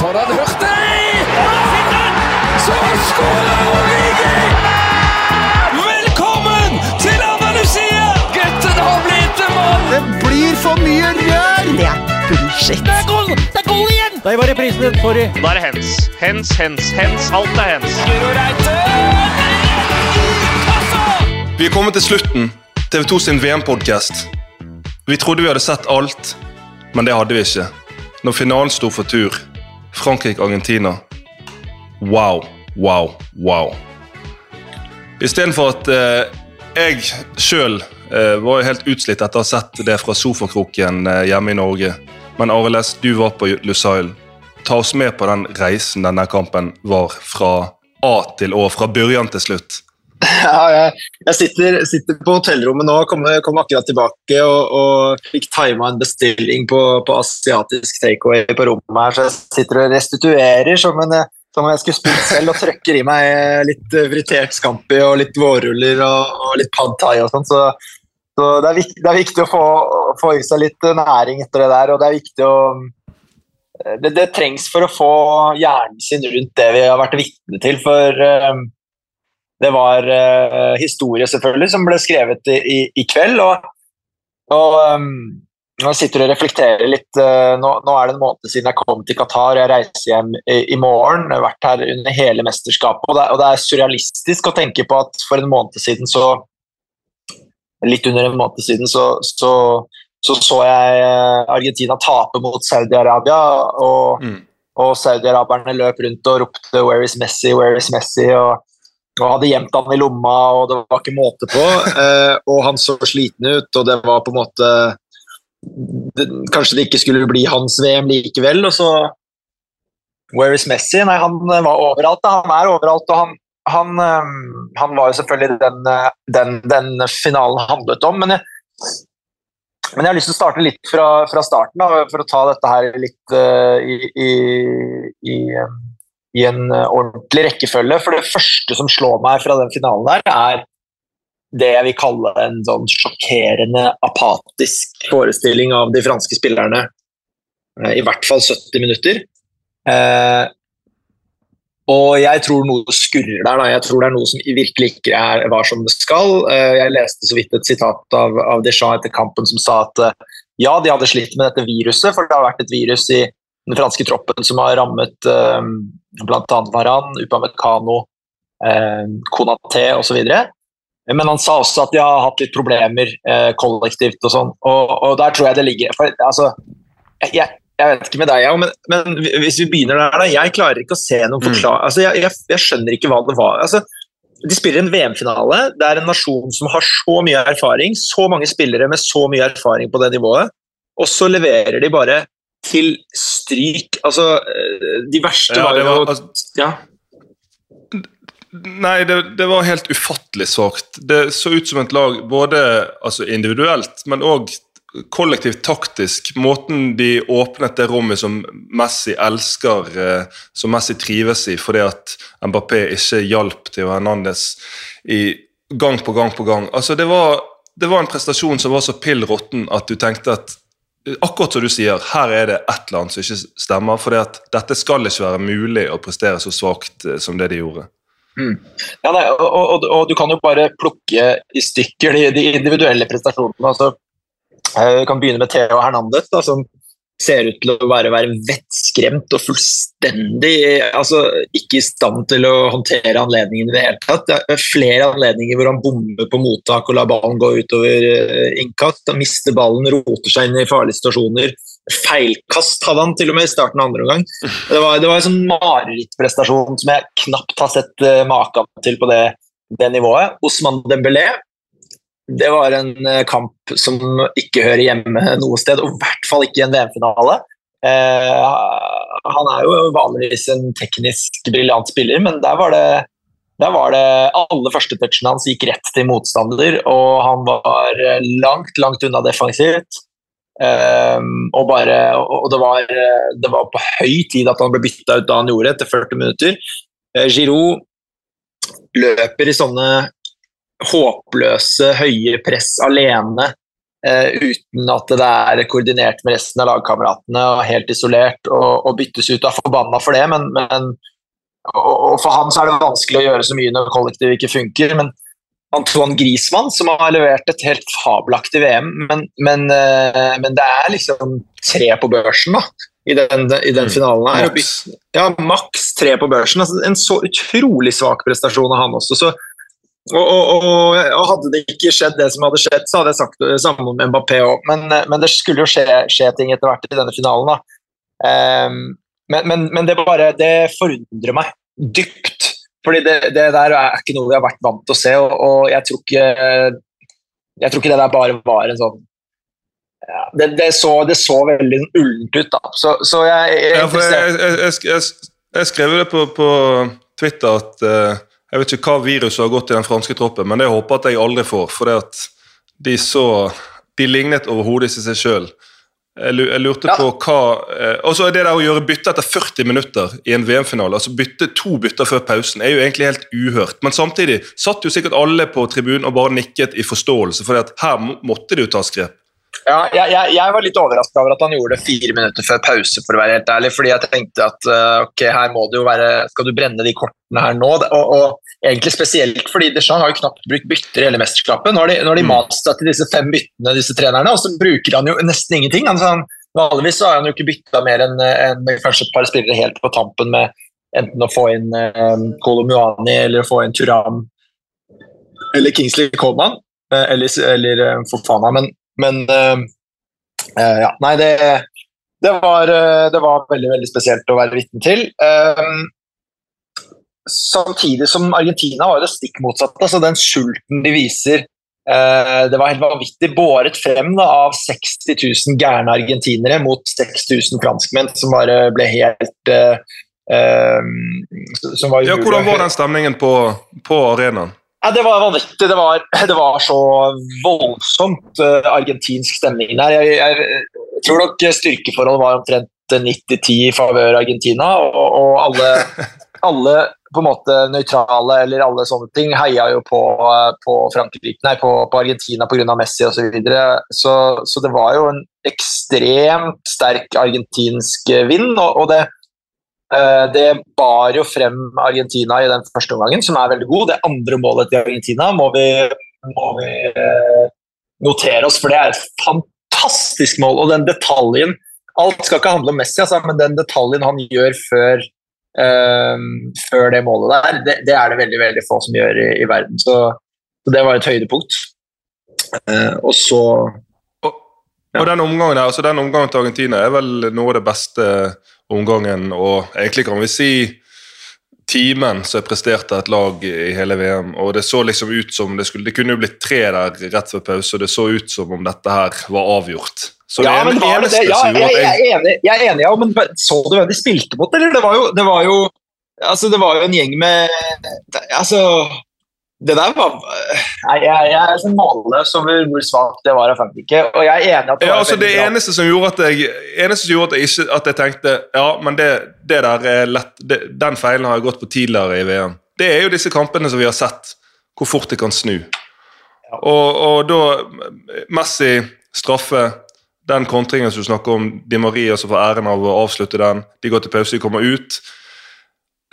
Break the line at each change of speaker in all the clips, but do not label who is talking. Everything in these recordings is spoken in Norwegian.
For den hørte Så skårer Origi! Velkommen til Andalusia! Gutten har blitt en mann!
Det blir for mye rør!
Det er bullshit.
Det er goal! Det er goal igjen!
Der var reprisen, sorry.
Da er det hens. Hens, hens, hens. Alt er hens.
Vi er kommet til slutten. TV2 sin VM-podkast. Vi trodde vi hadde sett alt, men det hadde vi ikke. Når finalen sto for tur, Frankrike-Argentina Wow, wow, wow. Istedenfor at eh, jeg sjøl eh, var helt utslitt etter å ha sett det fra sofakroken eh, hjemme i Norge. Men Ariles, du var på Lusail. Ta oss med på den reisen denne kampen var fra A til Å, fra børjan til slutt.
Ja, jeg, jeg sitter, sitter på hotellrommet nå, kommer kom akkurat tilbake og, og fikk tima en bestilling på, på asiatisk takeaway på rommet her, så jeg sitter og restituerer som, en, som om jeg skulle spist selv og trøkker i meg litt fritert scampi og litt vårruller og, og litt pad thai og sånn, så, så det, er viktig, det, er viktig, å få, få i seg litt næring etter det der, og det er viktig å det, det trengs for å få hjernen sin rundt det vi har vært vitne til, for um, det var uh, historie, selvfølgelig, som ble skrevet i, i, i kveld. Og, og um, nå sitter og reflekterer litt. Uh, nå, nå, er det en måned siden jeg kom til Qatar. Jeg reiser hjem i, i morgen. Jeg har vært her under hele mesterskapet. Og det, og det, er surrealistisk å tenke på at for en måned siden så Litt under en måned siden så så, så, så jeg eh, Argentina tape mot Saudi-Arabia. og
Mm.
og Saudi-araberne løp rundt og ropte 'Where is Messi?' 'Where is Messi?' og og hadde gjemt han i lomma, og det var ikke måte på. Eh, og han så sliten ut, og det var på en måte det, Kanskje det ikke skulle bli hans VM likevel, og så Where is Messi? Nei, han var overalt. Da. Han er overalt, og han, han, eh, han var jo selvfølgelig den, eh, den, den finalen handlet om, men jeg, men jeg har lyst til å starte litt fra, fra starten, da, for å ta dette her litt uh, i, i, i i en uh, ordentlig rekkefølge. For det første som slår meg fra den finalen der, er det jeg vil kalle en sånn sjokkerende apatisk forestilling av de franske spillerne. Uh, I hvert fall 70 minutter. Eh, og jeg tror noe skurrer der. Da. Jeg tror det er noe som virkelig ikke er, var som det skal. jeg leste så vidt et sitat av, av Deschamps etter kampen som sa at ja, de hadde slitt med dette viruset, for det har vært et virus i den franske troppen som har rammet uh, bl.a. Varan, Upamecano, eh, Konaté osv. Men han sa også at de har hatt litt problemer eh, kollektivt og sånn, og, og, der tror jeg det ligger for, altså, jeg, jeg, vet ikke med deg, men, men, hvis vi begynner der, da, jeg klarer ikke å se noen forklaring altså, jeg, jeg, jeg, skjønner ikke hva det var. altså de spiller en VM-finale. Det er en nasjon som har så mye erfaring, så mange spillere med så mye erfaring på det nivået, og så leverer de bare til stryk. Altså, de verste
Ja,
var jo
altså-
ja.
Nei, det, det var helt ufattelig svakt. Det så ut som et lag både altså individuelt, men òg kollektivt taktisk. Måten de åpnet det rommet som Messi elsker, eh, som Messi trives i, fordi at Mbappé ikke hjalp til Hernandez i gang på gang på gang. Altså, det var, det var en prestasjon som var så pill råtten at du tenkte at Akkurat som du sier, her er det et eller annet som ikke stemmer. For dette skal ikke være mulig å prestere så svakt eh, som det de gjorde.
Ja, nei, og, og, og du kan jo bare plukke i stykker de, de individuelle prestasjonene. Altså, eh, vi kan begynne med Theo Hernandez, da, som ser ut til å være, være vettskremt og fullstendig altså, ikke i stand til å håndtere anledningen i det hele tatt. Det er flere anledninger hvor han bommer på mottak og lar ballen gå utover eh, innkast. Han mister ballen, roter seg inn i farlige situasjoner. Feilkast hadde han til og med i starten av andre omgang. Det var, det var en sånn marerittprestasjon som jeg knapt har sett uh, maken til på det, det nivået. Osman Dembélé det var en eh, kamp som ikke hører hjemme noe sted, og i hvert fall ikke i en VM-finale. Eh, han er jo vanligvis en teknisk briljant spiller, men der var det, der var det alle førstetouchene hans gikk rett til motstander, og han var langt, langt unna defensivt. Um, og, bare, og det, var, det var på høy tid at han ble bytta ut da han gjorde etter 40 minutter. Uh, Giroud løper i sånne håpløse høye press alene eh, uten at det er koordinert med resten av lagkameratene og helt isolert og, og byttes ut er forbanna for det, men, men og, og for han så er det vanskelig å gjøre så mye når kollektivet ikke funker. men Antoine Griezmann, som har levert et helt fabelaktig VM, men, men, eh, men, det er liksom tre på børsen da, i den, i den mm. finalen. her. Ja, maks tre på børsen. Altså, en så utrolig svak prestasjon av han også. så og, og, og, og, Hadde det ikke skjedd det som hadde skjedd, så hadde jeg sagt det samme om Mbappé òg. Men, men, det skulle jo skje, skje, ting etter hvert i denne finalen. Um, men, men, det bare det forundrer meg dypt. Fordi det, det, der er ikke noe vi har vært vant til å se. Og, jeg tror ikke jeg tror ikke det der bare var en sånn ja, det, det, så, det, så, veldig ullent ut, da. Så, så jeg, jeg,
ja, jeg, jeg, skrev det på, på Twitter at uh, jeg vet ikke hva viruset har gått i den franske troppen, men det håper at jeg aldri får. For det at de så De lignet overhodet ikke seg sjøl. Jeg lurte ja. på hva eh, Og så er det der å gjøre bytte etter 40 minutter i en VM-finale, altså bytte to bytter før pausen, er jo egentlig helt uhørt. Men samtidig satt jo sikkert alle på tribunen og bare nikket i forståelse, for her måtte det jo tas grep.
Ja, jeg, jeg, jeg, var litt overraska over at han gjorde det fire minutter før pause, for å være helt ærlig. Fordi jeg tenkte at uh, ok, her må det jo være Skal du brenne de kortene her nå? Og, og egentlig spesielt fordi Deschamps har jo knapt brukt bytter i hele mesterskapet. Nå har de, nå har de mast seg til disse fem byttene, disse trenerne, og så bruker han jo nesten ingenting. Altså, han, vanligvis har han jo ikke bytta mer enn en, kanskje et par spillere helt på tampen med enten å få inn um, Kolomuani eller å få inn Turam eller Kingsley Coleman eller, eller Fofana. Men men uh, ja, nei, det, det, var, eh, det, var, veldig veldig spesielt å være vitne til. Um, samtidig som Argentina var det stikk motsatte. altså Den sulten de viser Det var helt vanvittig båret frem da, av 60 000 gærne argentinere mot 6000 franskmenn som bare ble helt uh,
som var ja, Hvordan var den stemningen på, på arenaen?
Ja, det var vanvittig. Det var, det var så voldsomt uh, argentinsk stemning der. Jeg, jeg, jeg, tror nok styrkeforholdet var omtrent 90-10 i favør Argentina. Og, og alle, alle, på en måte nøytrale eller alle sånne ting heia jo på, på, nei, på, på Argentina pga. Messi osv. Så, videre. så Så det var jo en ekstremt sterk argentinsk vind. og, og det Eh, det bar jo frem Argentina i den første omgangen, som er veldig god. Det andre målet til Argentina må vi, må vi eh, notere oss, for det er et fantastisk mål. Og den detaljen Alt skal ikke handle om Messi, altså, men den detaljen han gjør før, um, før det målet der, det, det, er det veldig veldig få som gjør i, i verden. Så, så, det var et høydepunkt. Uh, og så
og, ja. og den omgangen her, altså den omgangen til Argentina er vel noe av det beste omgangen, og egentlig kan vi si timen som jeg presterte et lag i hele VM. og Det så liksom ut som det, skulle, det kunne jo blitt tre der rett før pause, og det så ut som om dette her var avgjort.
Så ja, det, men var det det? Ja, jeg, jeg, er enig, jeg er enig, ja, men så du hvem de spilte mot, eller? Det var jo, det var jo altså, det var jo en gjeng med altså, det der var Nei, jeg, jeg er målløs over hvor svakt det var av Frankrike. Og jeg er enig at
det, ja, altså det eneste som gjorde at jeg eneste som gjorde at jeg, ikke, at jeg tenkte ja, men det, det der er lett, det, den feilen har jeg gått på tidligere i VM. Det er jo disse kampene som vi har sett, hvor fort det kan snu. Ja. Og, og, da Messi straffe, den kontringen som du snakker om, Di Maria som får æren av å avslutte den, de går til pause, de kommer ut.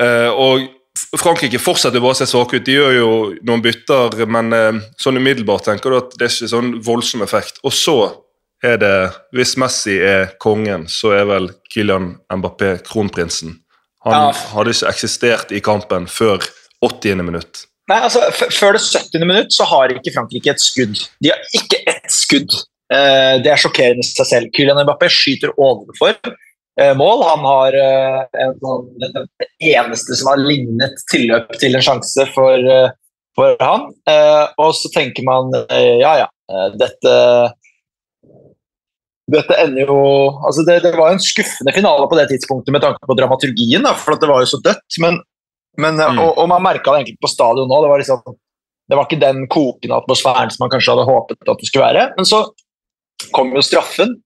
Uh, og Frankrike fortsetter bare å se svake ut. De gjør jo noen bytter, men eh, sånn umiddelbart tenker du at det er ikke sånn voldsom effekt. Og så er det, hvis Messi er kongen, så er vel Kylian Mbappé kronprinsen. Han ja. hadde ikke eksistert i kampen før 80. minutt.
Nei, altså, Før det 70. minutt så har ikke Frankrike et skudd. De har ikke ett skudd. Eh, det er sjokkerende i seg selv. Kylian Mbappé skyter overfor. Eh, mål. Han har eh, en, sånn, det eneste som har lignet tilløp til en sjanse for, eh, for han. Og så tenker man ja, ja, dette dette ender jo altså det, det, var en skuffende finale på det tidspunktet med tanke på dramaturgien, da, for det var jo så dødt. Men, men, mm. og, og, man merka det egentlig på stadion nå. Det var, liksom, det var ikke den kokende atmosfæren som man kanskje hadde håpet at det skulle være. Men så kom jo straffen.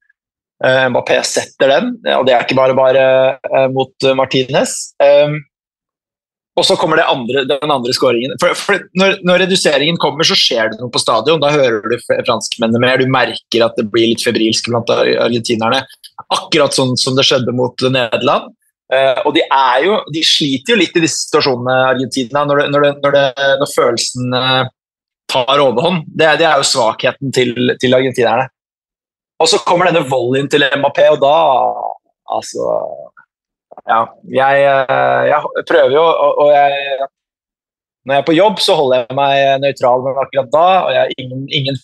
Uh, Mbappé setter den, og det er ikke bare bare uh, mot Martinez. Um, og så kommer andre, den andre skåringen. For, for når, når, reduseringen kommer, så skjer det noe på stadion. Da hører du franskmennene mer. Du merker at det blir litt febrilsk blant argentinerne. Akkurat sånn som det skjedde mot Nederland. Uh, og de, jo, de sliter jo litt i disse situasjonene, Argentina, når, det, når, det, når, det, når følelsen uh, tar overhånd. Det, det, er jo svakheten til, til argentinerne. Og så kommer denne volleyen til MAP, og da Altså ja, jeg, eh, jeg prøver jo, og jeg, når jeg er på jobb, så holder jeg meg nøytral med akkurat da. og ingen, ingen,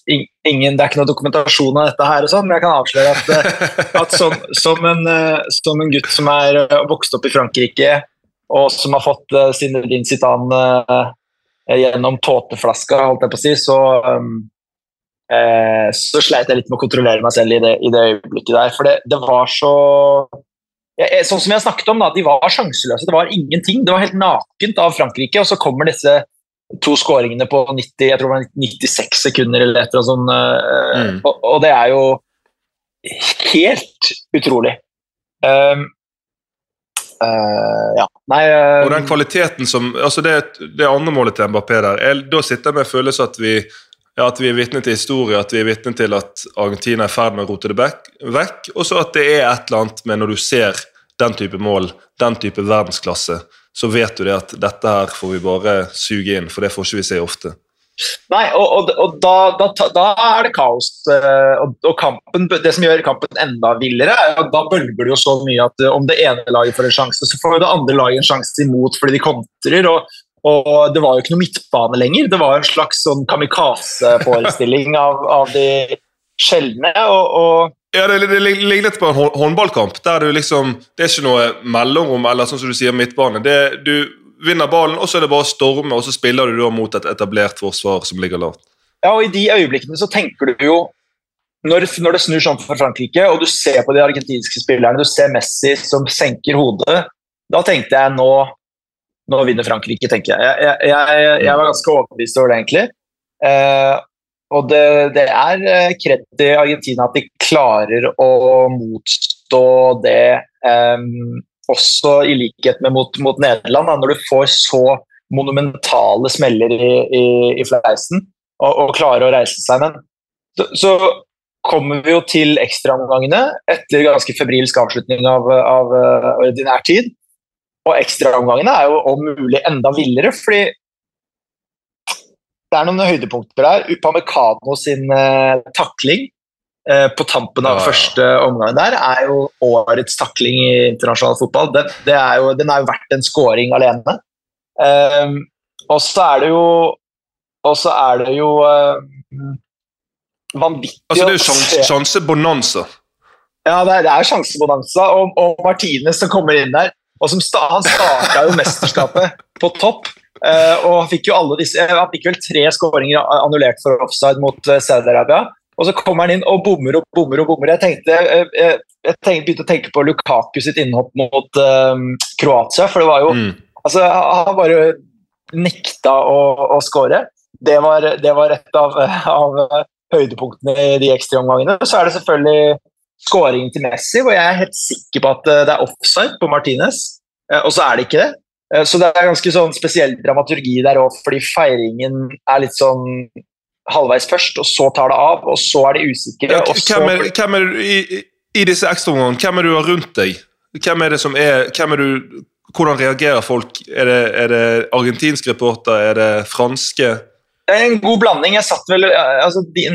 ingen, Det er ikke noe dokumentasjon av dette, her, og sånn, men jeg kan avsløre at, eh, at som, som, en, eh, som, en, gutt som er vokst opp i Frankrike, og som har fått sin Zidane sitan gjennom tåteflaska, holdt jeg på å si, så, um, eh, så sleit jeg litt med å kontrollere meg selv i det, i det øyeblikket der. For det, det var så Sånn som jeg snakket om, da, De var sjanseløse. Det var ingenting. Det var helt nakent av Frankrike. Og så kommer disse to skåringene på 90, jeg tror det var 96 sekunder eller et eller annet sånt. Eh, mm. Og, og, det er jo helt utrolig. Um, uh, ja. Nei
uh, Og den kvaliteten som altså det, det andre målet til Mbappé der, jeg, da sitter jeg med følelsen at vi ja, at vi er vitne til historie, at vi er vitne til at Argentina er i ferd med å rote det vekk, og så at det er et eller annet med når du ser den type mål, den type verdensklasse, så vet du det at dette her får vi bare suge inn, for det får ikke vi se ofte.
Nei, og, og, og da, da, da, er det kaos. Eh, og, og, kampen, Det som gjør kampen enda villere, er at da bølger det jo så mye at om det ene laget får en sjanse, så får det andre laget en sjanse imot fordi de kontrer. og og det var jo ikke noe midtbane lenger. Det var en slags sånn kamikaze-forestilling av, av, de sjeldne. og, og
ja, det, det, ligner litt på en håndballkamp. der du liksom, Det er ikke noe mellomrom eller sånn som du sier midtbane. Det, du vinner ballen, og så er det bare å storme, og så spiller du da mot et etablert forsvar som ligger lavt.
Ja, og I de øyeblikkene så tenker du jo når, når, det snur sånn for Frankrike, og du ser på de argentinske spillerne, du ser Messi som senker hodet, da tenkte jeg nå nå vinner Frankrike, tenker jeg. Jeg, jeg, jeg var ganske overbevist over det, egentlig. Eh, og det, det er eh, kred til Argentina at de klarer å motstå det, eh, også i likhet med mot, mot Nederland, da, når du får så monumentale smeller i, i, i fleisen og, og, klarer å reise seg. Men så, så kommer vi jo til ekstraomgangene etter ganske febrilsk avslutning av, av, av ordinær tid. Og ekstraomgangene er jo om mulig enda villere, fordi det er noen høydepunkter der. Upamecano sin eh, takling eh, på tampen av ja, første omgang der er jo årets takling i internasjonal fotball. Den, er, jo, den er jo verdt en scoring alene. Eh, og så er det jo Og så er det jo vanvittig
Altså, det er jo sjansebonanza.
Ja, det er, det er sjansebonanza, og, og Martinez som kommer inn der og som sta, Han starta jo mesterskapet på topp. Uh, og han fikk jo alle disse, han fikk vel tre skåringer annullert for offside mot uh, Saudi-Arabia. Og så kommer han inn og bommer og bommer og bommer. Jeg, tenkte, jeg, jeg, tenkte, begynte å tenke på Lukaku sitt innhopp mot uh, Kroatia. For det var jo mm. altså, Han bare nekta å, å skåre. Det var, det var et av, av høydepunktene i de ekstraomgangene. Så er det selvfølgelig skåringen til Messi, hvor jeg er helt sikker på at eh, det er offside på Martinez, eh, og så er det ikke det. Eh, så det er ganske sånn spesiell dramaturgi der òg, fordi feiringen er litt sånn halvveis først, og så tar det av, og så er de usikre. Ja,
hvem er, hvem er i, i, disse ekstraomgangene, hvem er du har rundt deg? Hvem er det som er, hvem er du, Hvordan reagerer folk? Er det, er det argentinsk reporter? Er det franske?
En god blanding. jeg satt vel, altså, de,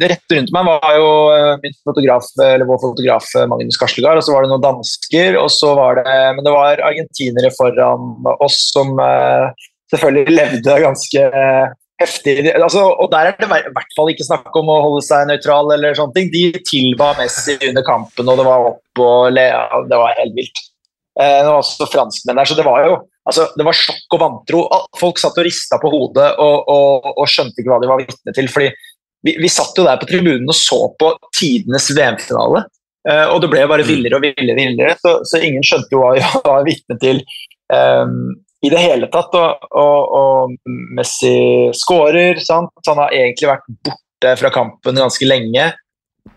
Rett rundt meg var jo eh, min fotograf, eller vår fotograf eh, Magnus Karslegard, og så var det noen dansker, og så var det, men det var argentinere foran oss som uh, selvfølgelig levde ganske uh, heftig. Altså, og Der er det i hvert fall ikke snakk om å holde seg nøytral. eller sånne ting. De tilba Messi under kampen, og det var opp og le, det var helt vilt. Uh, det var også franskmenn der, så det var jo altså, det var sjokk og vantro. Folk satt og rista på hodet og, og, og, skjønte ikke hva de var vitne til. fordi vi, vi, satt jo der på tribunen og så på tidenes VM-finale. Uh, og det ble bare mm. villere og villere, villere så, så, ingen skjønte jo hva vi var vitne til um, i det hele tatt. Og, og, og Messi skårer, sant? Han har egentlig vært borte fra kampen ganske lenge.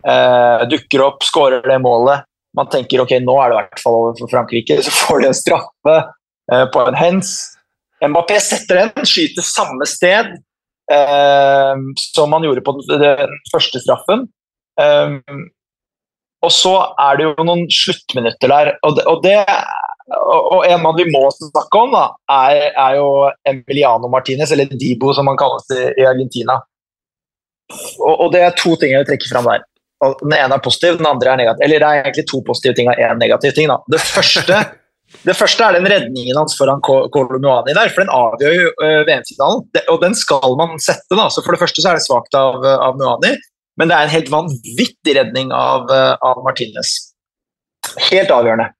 Uh, dukker opp, skårer det målet. Man tenker ok, nå er det i hvert fall over for Frankrike. Så får de en straffe. Eh, på en hens. Mbappé setter den, skyter samme sted eh, som han gjorde på den, første straffen. Um, og så er det jo noen sluttminutter der, og det, og det og en mann vi må snakke om, da, er, er, jo Emiliano Martinez, eller Dibo som han kalles i, Argentina. Og, og, det er to ting jeg vil trekke fram der. Den ene er positiv, den andre er negativ. Eller det er egentlig to positive ting og én negativ ting. Da. Det første, det første er den redningen hans foran Kolomuani der, for den avgjør jo uh, VM-finalen. Og den skal man sette, da. Så for det første så er det svakt av, av Muani, men det er en helt vanvittig redning av, uh, av Martinez. Helt avgjørende.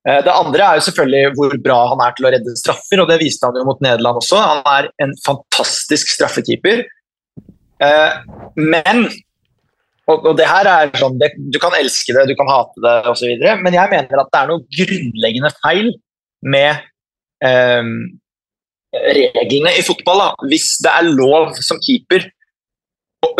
Det andre er jo selvfølgelig hvor bra han er til å redde straffer, og det viste han jo mot Nederland også. Han er en fantastisk straffekeeper. Men og, og det her er sånn, det, Du kan elske det, du kan hate det osv., men jeg mener at det er noe grunnleggende feil med eh, reglene i fotball. Da. Hvis det er lov som keeper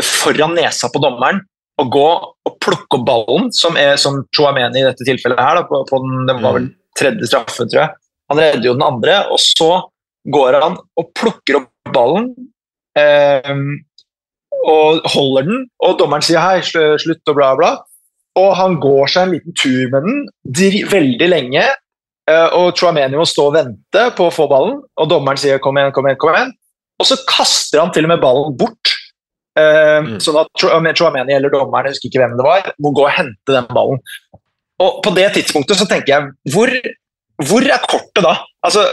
foran nesa på dommeren å gå og plukke opp ballen, som er som Chouameni i dette tilfellet her, da, på, på den, det var vel mm. tredje straffen, tror jeg. Han redder jo den andre, og så går han og plukker opp ballen. Eh, og holder den, og dommeren sier hei, slutt og bla, bla. Og han går seg en liten tur med den veldig lenge, eh, og Chouameni må stå og vente på å få ballen, og dommeren sier kom igjen, kom igjen, kom igjen. Og så kaster han til og med ballen bort. Uh, mm. Sånn at Chouameni eller dommeren, jeg husker ikke hvem det var, må gå og hente den ballen. Og på det tidspunktet så tenker jeg hvor, hvor er kortet da? Altså,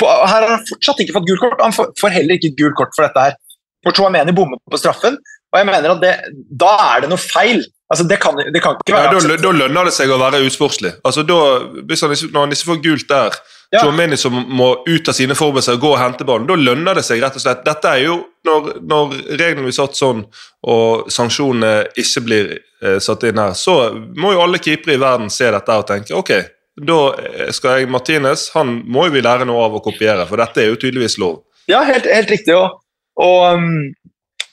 på, her har han fortsatt ikke fått gult kort. Han får, får heller ikke gult kort for dette her. For Chouameni bommer på straffen, og jeg mener at det, da er det noe feil. Altså, det, kan, det kan ikke være
ja, da, da, lønner det seg å være usportslig. Altså, da, hvis han, når han ikke får gult der, ja. Chouameni som må ut av sine forberedelser og gå og hente ballen, da lønner det seg rett og slett. Dette er jo når, når reglene blir satt sånn og sanksjonene ikke blir eh, satt inn her, så må jo alle keepere i verden se dette og tenke ok, da skal jeg Martinez, han må jo vi lære noe av å kopiere, for dette er jo tydeligvis lov.
Ja, helt, helt riktig. Og og, um,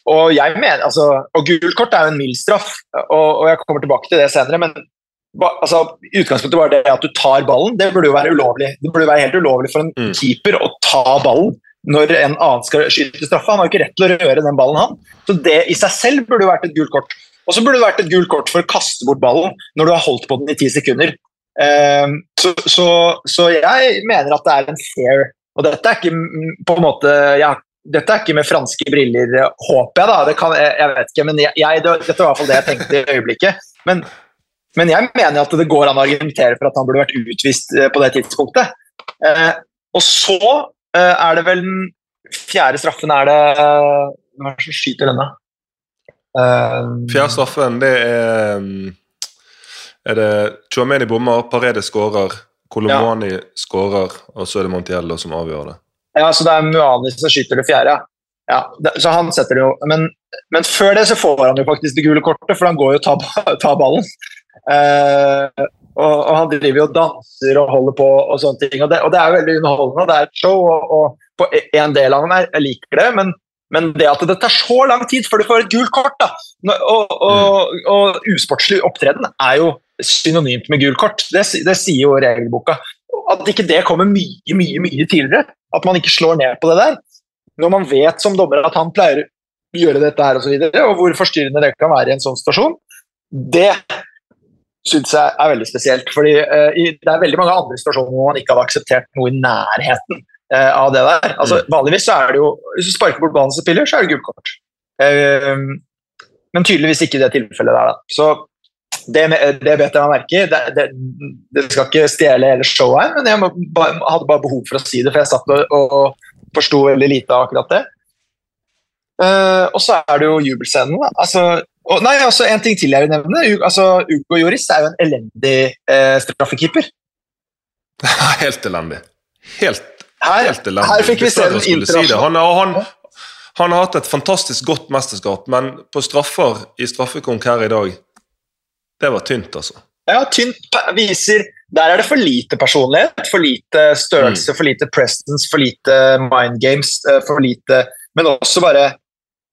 og jeg mener, altså, og gult kort er jo en mild straff, og, og, jeg kommer tilbake til det senere. men altså, Utgangspunktet var det at du tar ballen. Det burde jo være ulovlig. Det burde være helt ulovlig for en mm. keeper å ta ballen når en annen skal skyte straffa. Han har jo ikke rett til å røre den ballen, han. Så det i seg selv burde jo vært et gult kort. Og så burde det vært et gult kort for å kaste bort ballen når du har holdt på den i ti sekunder. Um, så, så, så, jeg mener at det er en fair Og dette er ikke på en måte Jeg har dette er ikke med franske briller, håper jeg, da. Det Kan, jeg, jeg, vet ikke, men jeg, jeg, Dette var i hvert fall det jeg tenkte i øyeblikket. Men, men, jeg mener at det går an å argumentere for at han burde vært utvist eh, på det tidspunktet. Eh, og så eh, er det vel den fjerde straffen er det eh, Hvem er det som skyter denne?
Uh, fjerde straffen, det er Er det Chuameni bommer, Paredes skårer, Colomani ja. skårer, og så er det Montiello som avgjør det.
Ja, så det er Muani som skyter det fjerde. Ja, det, så han setter det jo men, men, før det så får han jo faktisk det gule kortet, for han går jo og tar, tar ballen. Eh, og, og, han driver jo og danser og holder på og sånne ting. Og det, og det er veldig underholdende. Det er et show, og, og på en del av den her, jeg liker det, men, men, det at det tar så lang tid før du får et gult kort, da, og, og, og usportslig opptreden, er jo synonymt med gult kort. Det, det sier jo regelboka. At ikke det kommer mye, mye, mye tidligere, at man ikke slår ned på det der. Når man vet som dommer at han pleier å gjøre dette her osv., og, så videre, og hvor forstyrrende det kan være i en sånn situasjon, det syns jeg er veldig spesielt. fordi uh, Det er veldig mange andre situasjoner hvor man ikke hadde akseptert noe i nærheten uh, av det der. Altså, mm. Vanligvis så er det jo Hvis du sparker bort ballen som spiller, så er det gult kort. Uh, men tydeligvis ikke i det tilfellet der. da. Så det, det vet jeg meg merke i. Det, det, det, skal ikke stjele hele showet her, men jeg må, hadde bare behov for å si det, for jeg satt og, og forsto veldig lite av akkurat det. Uh, og så er det jo jubelscenen. Altså, og, nei, altså, En ting til jeg vil nevne. Altså, Ugo Joris er jo en elendig uh, straffekeeper.
helt elendig. Helt,
her,
helt elendig.
Her fikk vi se den internasjonale
si han, han, han, har hatt et fantastisk godt mesterskap, men på straffer i straffekonk her i dag det var tynt, altså.
Ja, tynt viser Der er det for lite personlighet, for lite størrelse, mm. for lite presence, for lite mind games, eh, for lite Men også bare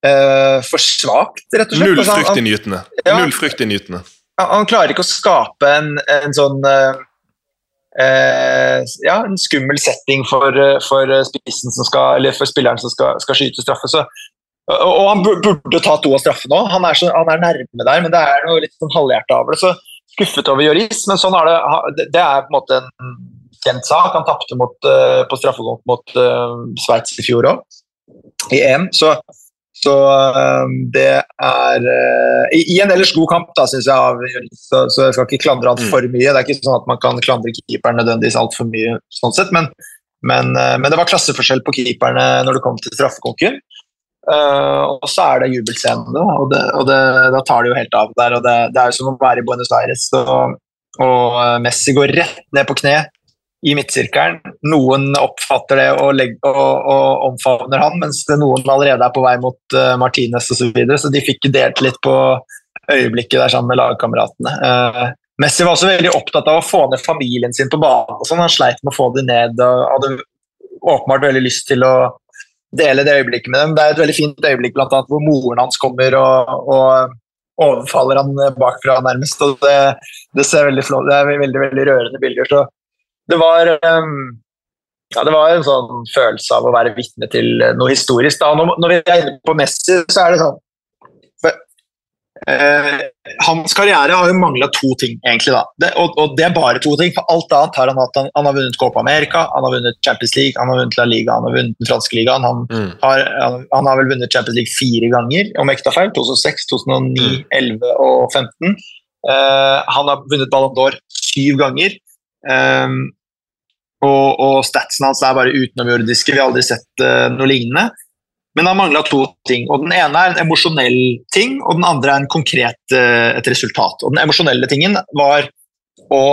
uh, for svakt, rett og slett.
Null altså, frykt nytene. Ja, Null frykt i nytene.
Han, klarer ikke å skape en, en sånn uh, eh, ja, en skummel setting for, for, spissen som skal, eller for spilleren som skal, skal skyte straffe. Så, og, han burde ta to av straffene òg. Han, han, er nærme der, men det er noe litt sånn halvhjerta over det. Så skuffet over Joris, men sånn er det. Det er på en måte en kjent sak. Han tapte uh, på straffekonk mot uh, Sveits i fjor òg, i EM. Så, så uh, det er uh, i, i, en ellers god kamp, da, syns jeg, av så, så, jeg skal ikke klandre han for mye. Det er ikke sånn at man kan klandre keeperen nødvendigvis altfor mye, sånn sett, men, men, men, det var klasseforskjell på keeperne når det kom til straffekonken. Uh, og så er det jubelscenen, og, det, og det, da tar det jo helt av der. og Det, det er jo som å være i Buenos Aires. Og, og Messi går rett ned på kne i midtsirkelen. Noen oppfatter det og, legger, og, og, omfavner han, mens noen allerede er på vei mot uh, Martinez osv. Så, videre, så de fikk delt litt på øyeblikket der sammen med lagkameratene. Uh, Messi var også veldig opptatt av å få ned familien sin på banen. og sånn. Han sleit med å få dem ned og hadde åpenbart veldig lyst til å dele det øyeblikket med dem. Det er et veldig fint øyeblikk blant annet, hvor moren hans kommer og, og overfaller han bakfra, nærmest. og Det, det ser veldig flott Det er veldig, veldig rørende bilder. så det var um, ja, det var en sånn følelse av å være vitne til noe historisk. Da. Når, når vi er inne på Messi, så er det sånn eh, Hans karriere har jo mangla to ting, egentlig. da. Det, og, og, det er bare to ting. For alt annet har han hatt. Han, han, har vunnet Copa America, han har vunnet Champions League, han har vunnet La Liga, han har vunnet den franske ligaen. Han, mm. har, han, han, har vel vunnet Champions League fire ganger, om jeg ikke tar feil. 2006, 2009, mm. 11 og 15. Eh, han har vunnet Ballon d'Or syv ganger. Um, og, og statsen hans er bare utenomjordiske. Vi har aldri sett uh, noe lignende. Men han mangla to ting. og Den ene er en emosjonell ting, og den andre er en konkret, uh, et resultat. Og Den emosjonelle tingen var å,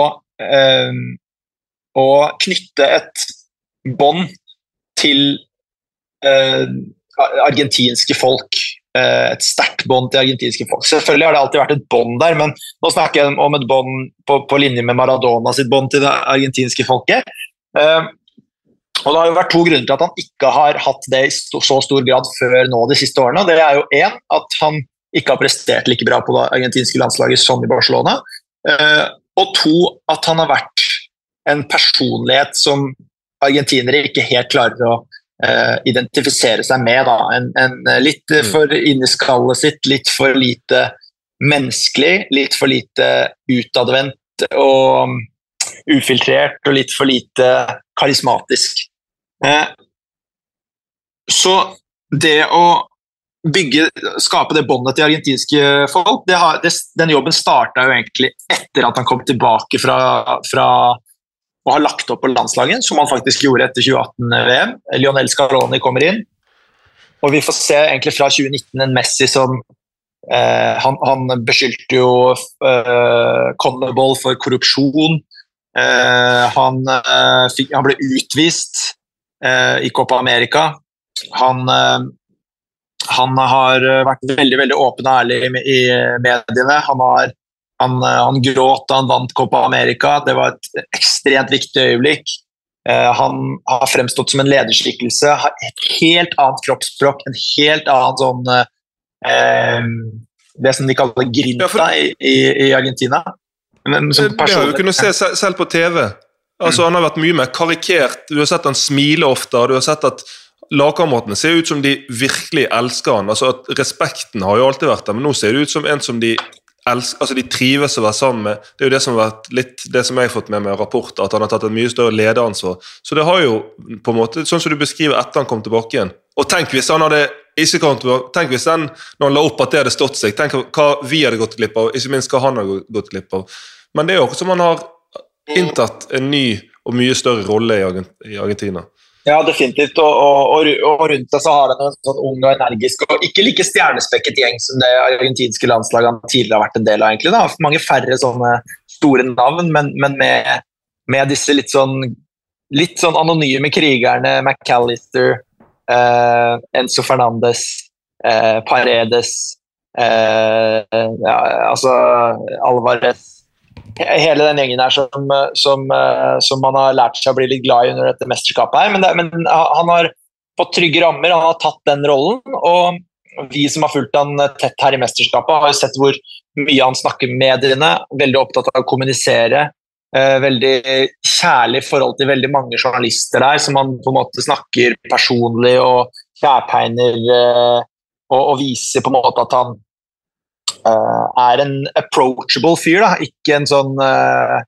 uh, å knytte et bånd til argentinske folk Eh, et sterkt bånd til argentinske folk. Selvfølgelig har det alltid vært et bånd der, men nå snakker jeg om et bånd på, på, linje med Maradona sitt bånd til det argentinske folket. Uh, og Det har jo vært to grunner til at han ikke har hatt det i så stor grad før nå de siste årene. Det er jo én at han ikke har prestert like bra på det argentinske landslaget som i Barcelona. Uh, og to at han har vært en personlighet som argentinere ikke helt klarer å uh, identifisere seg med. Da. En, en eh, litt mm. for inni skallet sitt, litt for lite menneskelig, litt for lite utadvendt og um, ufiltrert og litt for lite karismatisk. Uh, så det å bygge, skape det båndet til argentinske folk, det har, det, den jobben starta jo egentlig etter at han kom tilbake fra, fra og har lagt opp på landslaget, som han faktisk gjorde etter 2018-VM. Lionel Scaroni kommer inn, og vi får se egentlig fra 2019 en Messi som eh, han, han, beskyldte jo eh, Connerball for korrupsjon. Eh, han, eh, fikk, han, ble utvist eh, i Copa America. Han, eh, han har vært veldig veldig åpen og ærlig i, mediene. Han har han, eh, han gråt da han vant Copa America. Det var et ekstremt viktig øyeblikk. Han har fremstått som en lederskikkelse, har et helt annet kroppsspråk, en helt annen sånn eh, Det som de kaller grinta i, i, Argentina.
Men, det har du kunnet se selv på TV. Altså. Han har vært mye mer karikert. Du har sett han smile ofte. Du har sett at Lagkameratene ser ut som de virkelig elsker han. Altså at Respekten har jo alltid vært der, men nå ser det ut som en som de elsker, altså de trives å være sammen med. Det er jo det som har vært litt det som jeg har fått med meg rapporter, at han har tatt et mye større lederansvar. Så det har jo på en måte, sånn som du beskriver etter han kom tilbake igjen. Og tenk hvis han hadde ikke kommet tenk hvis den, når han la opp at det hadde stått seg, tenk hva vi hadde gått glipp av, ikke minst hva han hadde gått glipp av. Men det er jo som han har inntatt en ny og mye større rolle i Argentina.
Ja, definitivt. Og, og, og, rundt deg så har han en sånn ung og energisk og ikke like stjernespekket gjeng som det argentinske landslaget han tidligere har vært en del av. egentlig. Da. Mange færre sånne store navn, men, men med, med, disse litt sånn, litt sånn anonyme krigerne. McAllister, eh, Enzo Fernandes, eh, Paredes eh, ja, altså Alvarez hele den gjengen her som, som, som, man har lært seg å bli litt glad i under dette mesterskapet. her, men, det, men han har fått trygge rammer, han har tatt den rollen. og Vi som har fulgt han tett her i mesterskapet, har jo sett hvor mye han snakker med mediene. Veldig opptatt av å kommunisere. eh, veldig kjærlig forhold til veldig mange journalister der, som han på en måte snakker personlig og kjærtegner eh, og, og, viser på en måte at han eh, er en approachable fyr, da. ikke en sånn uh,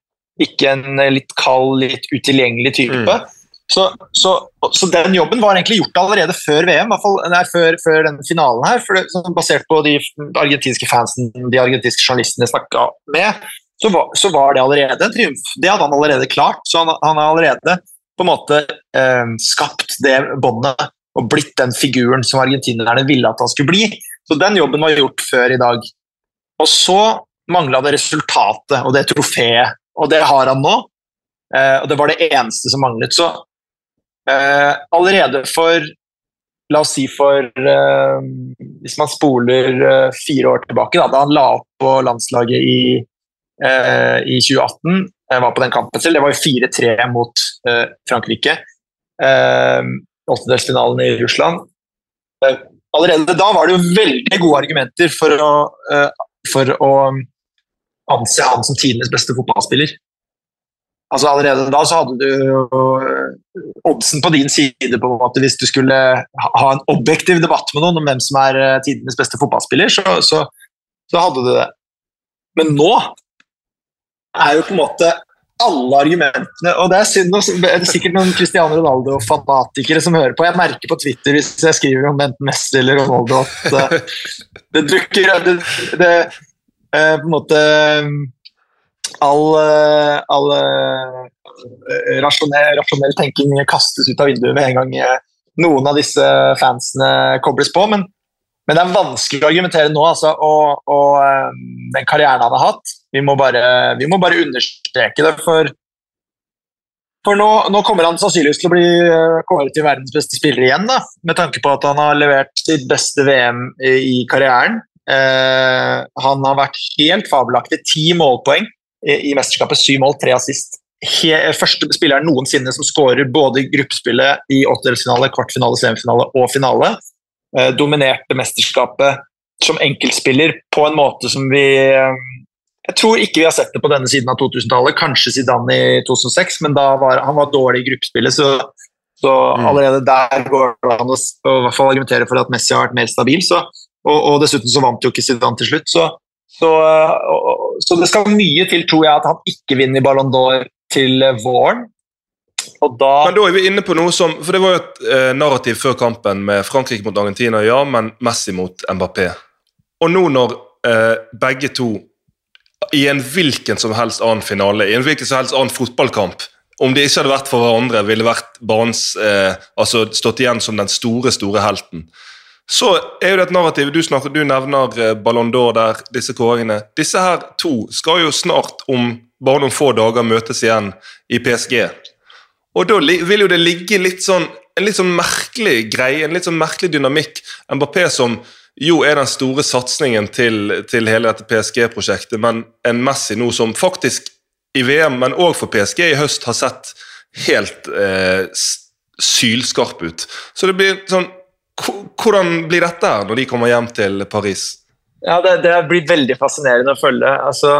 ikke en litt kald, litt utilgjengelig type. Mm. Så, så, så, den jobben var egentlig gjort allerede før VM, i hvert fall, nei, før, før denne finalen her. For det, basert på de argentinske fansen, de argentinske journalistene jeg snakka med, så var, så var, det allerede en triumf. Det hadde han allerede klart. Så han, han har allerede på en måte eh, skapt det båndet og blitt den figuren som argentinerne ville at han skulle bli. Så den jobben var gjort før i dag. Og så mangla det resultatet og det trofeet, og det har han nå. Eh, og det var det eneste som manglet. Så Eh, allerede for La oss si for eh, Hvis man spoler eh, fire år tilbake, da, da han la opp på landslaget i, eh, i 2018, jeg var på den kampen selv, det var jo 4-3 mot eh, Frankrike. Eh, åttendelsfinalen i Russland. allerede da var det jo veldig gode argumenter for å, for å anse han som tidenes beste fotballspiller. Altså Allerede da så hadde du eh, oddsen på din side på en hvis du skulle ha en objektiv debatt med noen om hvem som er eh, tidenes beste fotballspiller, så, så, så hadde du det. Men nå er jo på en måte alle argumentene Og det er synd, det er sikkert noen Cristiano Ronaldo-fanatikere som hører på. Jeg merker på Twitter hvis jeg skriver om enten Messi eller Ronaldo at uh, det dukker det, det, uh, på en måte all, eh, all eh, rasjonell, rasjonell, tenking kastes ut av vinduet med en gang eh, noen av disse fansene kobles på. Men, men det er vanskelig å argumentere nå, altså, og, og, den karrieren han har hatt. Vi må bare, vi må bare understreke det, for, for nå, nå, kommer han sannsynligvis til å bli kåret til verdens beste spiller igjen, da, med tanke på at han har levert sitt beste VM i, i karrieren. Eh, han har vært helt fabelaktig. Ti målpoeng i mesterskapet. Syv mål, tre assist. He, første spilleren noensinne som skårer både i gruppespillet i åttedelsfinale, kvartfinale, semifinale og finale. Eh, dominerte mesterskapet som enkeltspiller på en måte som vi eh, Jeg tror ikke vi har sett det på denne siden av 2000-tallet. Kanskje Zidane i 2006, men da var han var dårlig i gruppespillet. Så, så mm. allerede der går det an å i hvert fall argumentere for at Messi har vært mer stabil. Så, og, og, dessuten så vant jo ikke Zidane til slutt. Så så, så, det skal mye til, tror jeg, at han ikke vinner Ballon d'Or til våren.
Da men da er vi inne på noe som For det var jo et eh, narrativ før kampen med Frankrike mot Argentina, ja, men Messi mot Mbappé. Og nå når eh, begge to i en hvilken som helst annen finale, i en hvilken som helst annen fotballkamp om det ikke hadde vært for hverandre, ville vært banens eh, altså stått igjen som den store, store helten. Så er jo det et narrativ. Du, snakker, du nevner eh, Ballon d'Or der, disse kåringene. Disse her to skal jo snart, om bare noen få dager, møtes igjen i PSG. Og da vil jo det ligge litt sånn, en litt sånn merkelig greie, en litt sånn merkelig dynamikk. Mbappé som jo er den store satsingen til, til hele dette PSG-prosjektet, men en Messi nå som faktisk i VM, men òg for PSG i høst, har sett helt eh, sylskarp ut. Så det blir sånn hvordan blir dette her når de kommer hjem til Paris?
Ja, Det, det blir veldig fascinerende å følge. Altså,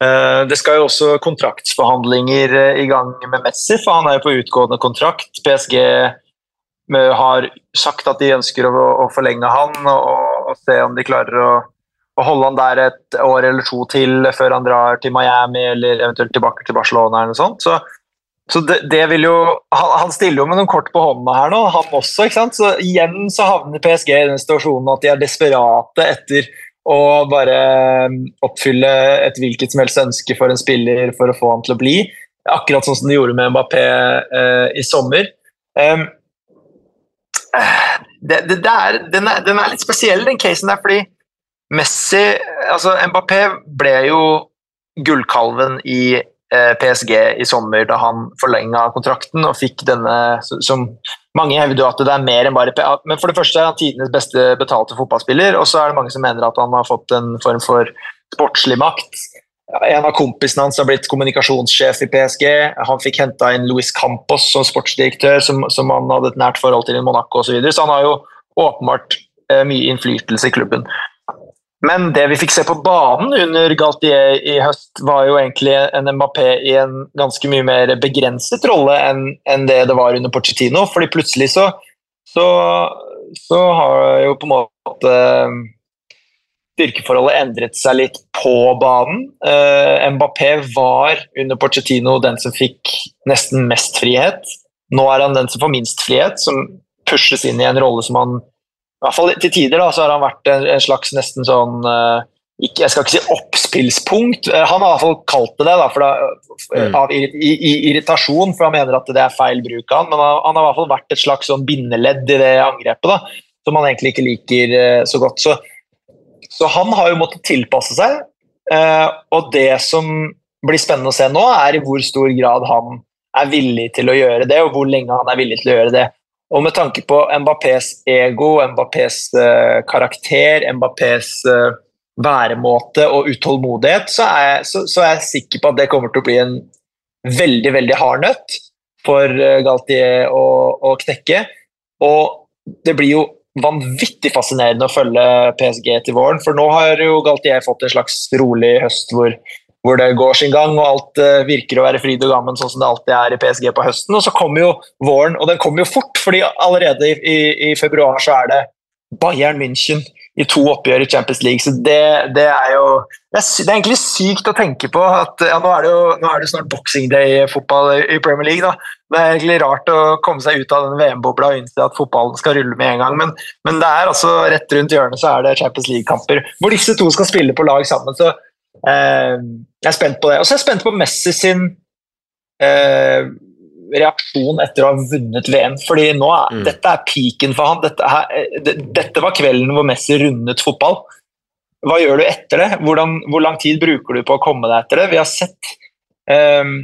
det skal jo også kontraktsforhandlinger uh, i gang med Messi, for han er jo på utgående kontrakt. PSG uh, har sagt at de ønsker å, forlenge han og, se om de klarer å, holde han der et år eller to til før han drar til Miami eller eventuelt tilbake til Barcelona. eller noe sånt. Så så det, det, vil jo, han, stiller jo med noen kort på hånda her nå, han også. ikke sant? Så igjen så havner PSG i den situasjonen at de er desperate etter å bare um, oppfylle et hvilket som helst ønske for en spiller for å få han til å bli. Akkurat sånn som de gjorde med Mbappé eh, i sommer. Um, det, det, det er, den, er, den, er, litt spesiell, den casen der, fordi Messi altså Mbappé ble jo gullkalven i Eh, PSG i sommer da han forlenga kontrakten og fikk denne som Mange hevder at det er mer enn bare Men for det første er han tidenes beste betalte fotballspiller, og så er det mange som mener at han har fått en form for sportslig makt. En av kompisene hans har blitt kommunikasjonssjef i PSG. Han fikk henta inn Luis Campos som sportsdirektør, som, som, han hadde et nært forhold til i Monaco osv. Så, videre. så han har jo åpenbart eh, mye innflytelse i klubben. Men det vi fikk se på banen under Galtier i høst, var jo egentlig en Mbappé i en ganske mye mer begrenset rolle enn, det det var under Pochettino. fordi plutselig så, så, så har jo på en måte styrkeforholdet endret seg litt på banen. Uh, Mbappé var under Pochettino den som fikk nesten mest frihet. Nå er han den som får minst frihet, som pushes inn i en rolle som han i hvert fall Til tider da, så har han vært en, en slags nesten sånn uh, ikke, Jeg skal ikke si oppspillspunkt. Uh, han har i hvert fall kalt det det, da, da mm. av i, i, i, irritasjon, for han mener at det er feil bruk av han, men han, han, har i hvert fall vært et slags sånn bindeledd i det angrepet, da, som han egentlig ikke liker så godt. Så så han har jo måttet tilpasse seg, Uh, og det som blir spennende å se nå, er i hvor stor grad han er villig til å gjøre det, og hvor lenge han er villig til å gjøre det. Og med tanke på Mbappés ego, Mbappés uh, karakter, Mbappés uh, væremåte og utålmodighet, så er, jeg, så, så er, jeg, sikker på at det kommer til å bli en veldig, veldig hard nøtt for uh, Galtier å, å knekke. Og det blir jo vanvittig fascinerende å følge PSG til våren. For nå har jo Galtier fått en slags rolig høst hvor, hvor det går sin gang, og alt uh, virker å være fryd og gammen sånn som det alltid er i PSG på høsten. Og så kommer jo våren, og den kommer jo fort, fordi allerede i, i, i februar så er det Bayern München i to oppgjør i Champions League. Så det, det er jo det er, det er, egentlig sykt å tenke på at ja, nå er det jo er det snart boxing day-fotball i Premier League. da. Det er egentlig rart å komme seg ut av den VM-bobla og innse at fotballen skal rulle med en gang. Men, men, det er altså rett rundt hjørnet så er det Champions League-kamper hvor disse to skal spille på lag sammen. Så jeg er spent på det. Og så er jeg spent på Messi sin eh, reaksjon etter å ha vunnet VM. fordi nå er, mm. dette er peaken for han. Dette, er, dette, var kvelden hvor Messi rundet fotball. Hva gjør du etter det? Hvordan, hvor lang tid bruker du på å komme deg etter det? Vi har sett um,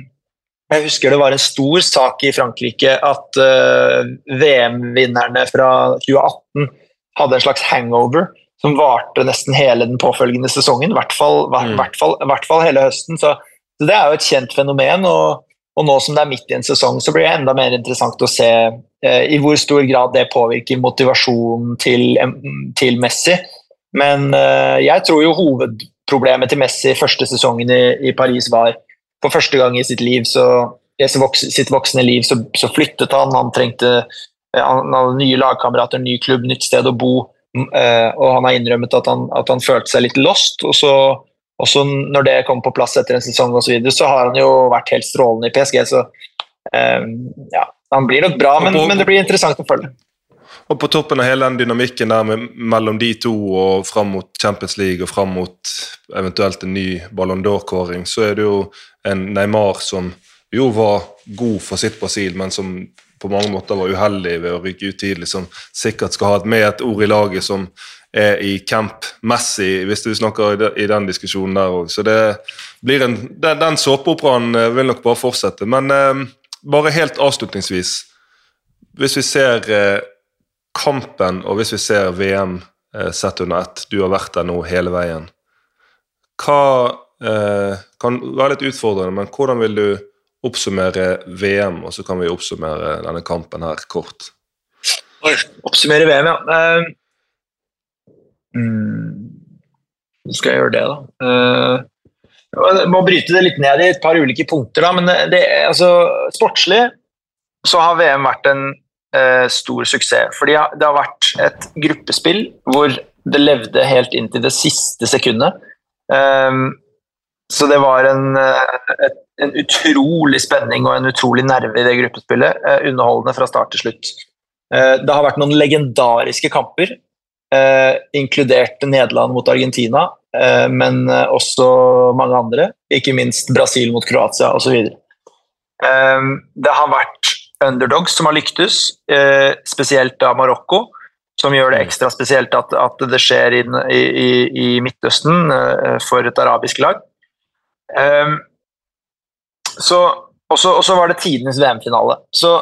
Jeg husker det var en stor sak i Frankrike at uh, VM-vinnerne fra 2018 hadde en slags hangover som varte nesten hele den påfølgende sesongen. I hvert mm. hvert hvert fall hele høsten. Så, så, det er jo et kjent fenomen. og og nå som det er midt i en sesong, så blir det enda mer interessant å se eh, i hvor stor grad det påvirker motivasjonen til, til Messi. Men eh, jeg tror jo hovedproblemet til Messi første sesongen i, i Paris var for første gang i sitt liv, så, i sitt voksne liv, så, så, flyttet han. Han trengte eh, han hadde nye lagkamerater, ny klubb, nytt sted å bo. Eh, og han har innrømmet at han, at han følte seg litt lost. og så også når det kom på plass etter en sesong og så, videre, så har han jo vært helt strålende i PSG. Så um, ja, han blir nok bra, men, men, det blir interessant å følge.
Og på toppen av hele den dynamikken der med, mellom de to og fram mot Champions League og fram mot eventuelt en ny Ballon d'Or-kåring, så er det jo en Neymar som jo var god for sitt Brasil, men som på mange måter var uheldig ved å ryke ut tidlig, som sikkert skal ha med et ord i laget som er i camp Messi, hvis du snakker i den diskusjonen der òg. Så det blir en, den, den såpeoperaen eh, vil nok bare fortsette. Men eh, bare helt avslutningsvis Hvis vi ser eh, kampen, og hvis vi ser VM eh, sett under ett, du har vært der nå hele veien. Hva eh, kan være litt utfordrende, men hvordan vil du oppsummere VM, og så kan vi oppsummere denne kampen her kort?
Oppsummere VM, ja. Mm. skal jeg gjøre det, da? Uh, jeg må bryte det litt ned i et par ulike punkter. Da, men det, altså, sportslig så har VM vært en uh, stor suksess. fordi det har vært et gruppespill hvor det levde helt inn til det siste sekundet. Um, så det var en, et, en, utrolig spenning og en utrolig nerve i det gruppespillet. Uh, underholdende fra start til slutt. det har vært noen legendariske kamper eh, inkludert Nederland mot Argentina, eh, men eh, også mange andre. Ikke minst Brasil mot Kroatia osv. Eh, det har vært underdogs som har lyktes, eh, spesielt av Marokko. Som gjør det ekstra spesielt at, at det skjer i, i, i Midtøsten eh, for et arabisk lag. Eh, så, og så var det tidenes VM-finale. Så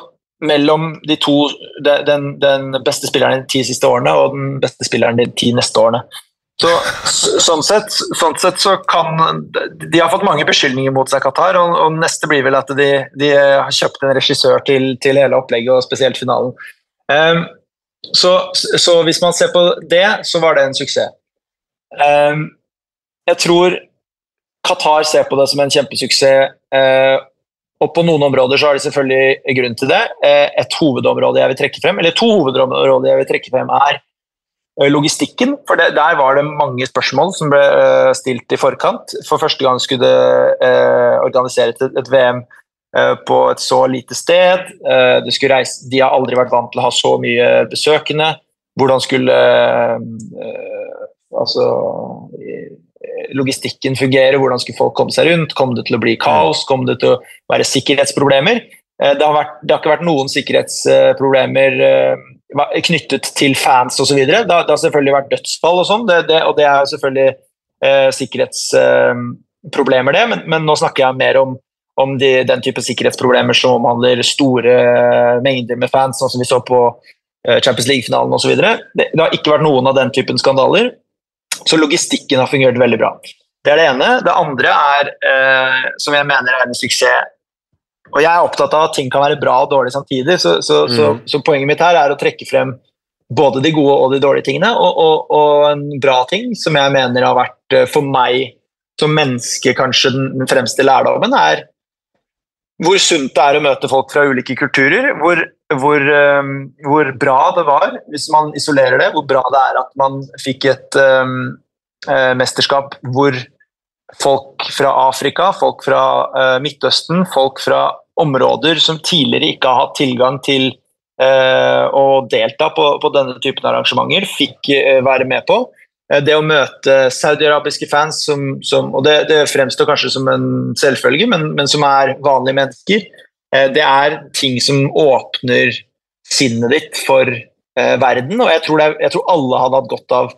mellom de to, den, den, beste spilleren de ti siste årene og den beste spilleren de ti neste årene. Så, sånn, sett, sånn sett så kan De har fått mange beskyldninger mot seg, Qatar, og, og neste blir vel at de, de, har kjøpt en regissør til, til, hele opplegget, og spesielt finalen. Um, så, så, hvis man ser på det, så var det en suksess. Um, jeg tror Qatar ser på det som en kjempesuksess. Eh, og på noen områder så har de selvfølgelig grunn til det. Uh, et hovedområde jeg vil trekke frem, eller to hovedområder jeg vil trekke frem, er uh, logistikken. For det, der var det mange spørsmål som ble stilt i forkant. For første gang skulle det organiseres et, et VM på et så lite sted. Reise, de har aldri vært vant til å ha så mye besøkende. Hvordan skulle altså logistikken fungere, hvordan skulle folk komme seg rundt, kom det til å bli kaos, kom det til å være sikkerhetsproblemer. Eh, det har, vært, det har ikke vært noen sikkerhetsproblemer eh, knyttet til fans osv. Det, det har selvfølgelig vært dødsfall og sånn, og det er selvfølgelig eh, sikkerhetsproblemer, det, men, men, nå snakker jeg mer om, om de, den type sikkerhetsproblemer som omhandler store mengder med fans, sånn som vi så på Champions League-finalen osv. Det, det har ikke vært noen av den typen skandaler. Så logistikken har fungert veldig bra. Det er det ene. Det andre er, eh, som jeg mener er en suksess Og jeg er opptatt av at ting kan være bra og dårlig samtidig, så, så, mm. så, så poenget mitt her er å trekke frem både de gode og de dårlige tingene. Og, og, og, en bra ting som jeg mener har vært eh, for meg som menneske kanskje den fremste lærdommen, er hvor sunt det er å møte folk fra ulike kulturer. Hvor, hvor, um, hvor, bra det var, hvis man isolerer det, hvor bra det er at man fikk et um, uh, mesterskap hvor folk fra Afrika, folk fra uh, Midtøsten, folk fra områder som tidligere ikke har hatt tilgang til uh, å delta på, på, denne typen arrangementer, fikk være med på. Eh, det å møte saudiarabiske fans, som, som, og det, det, fremstår kanskje som en selvfølge, men, men, som er vanlige mennesker, eh, det er ting som åpner sinnet ditt for eh, verden. Og jeg tror, det, jeg tror, alle hadde hatt godt av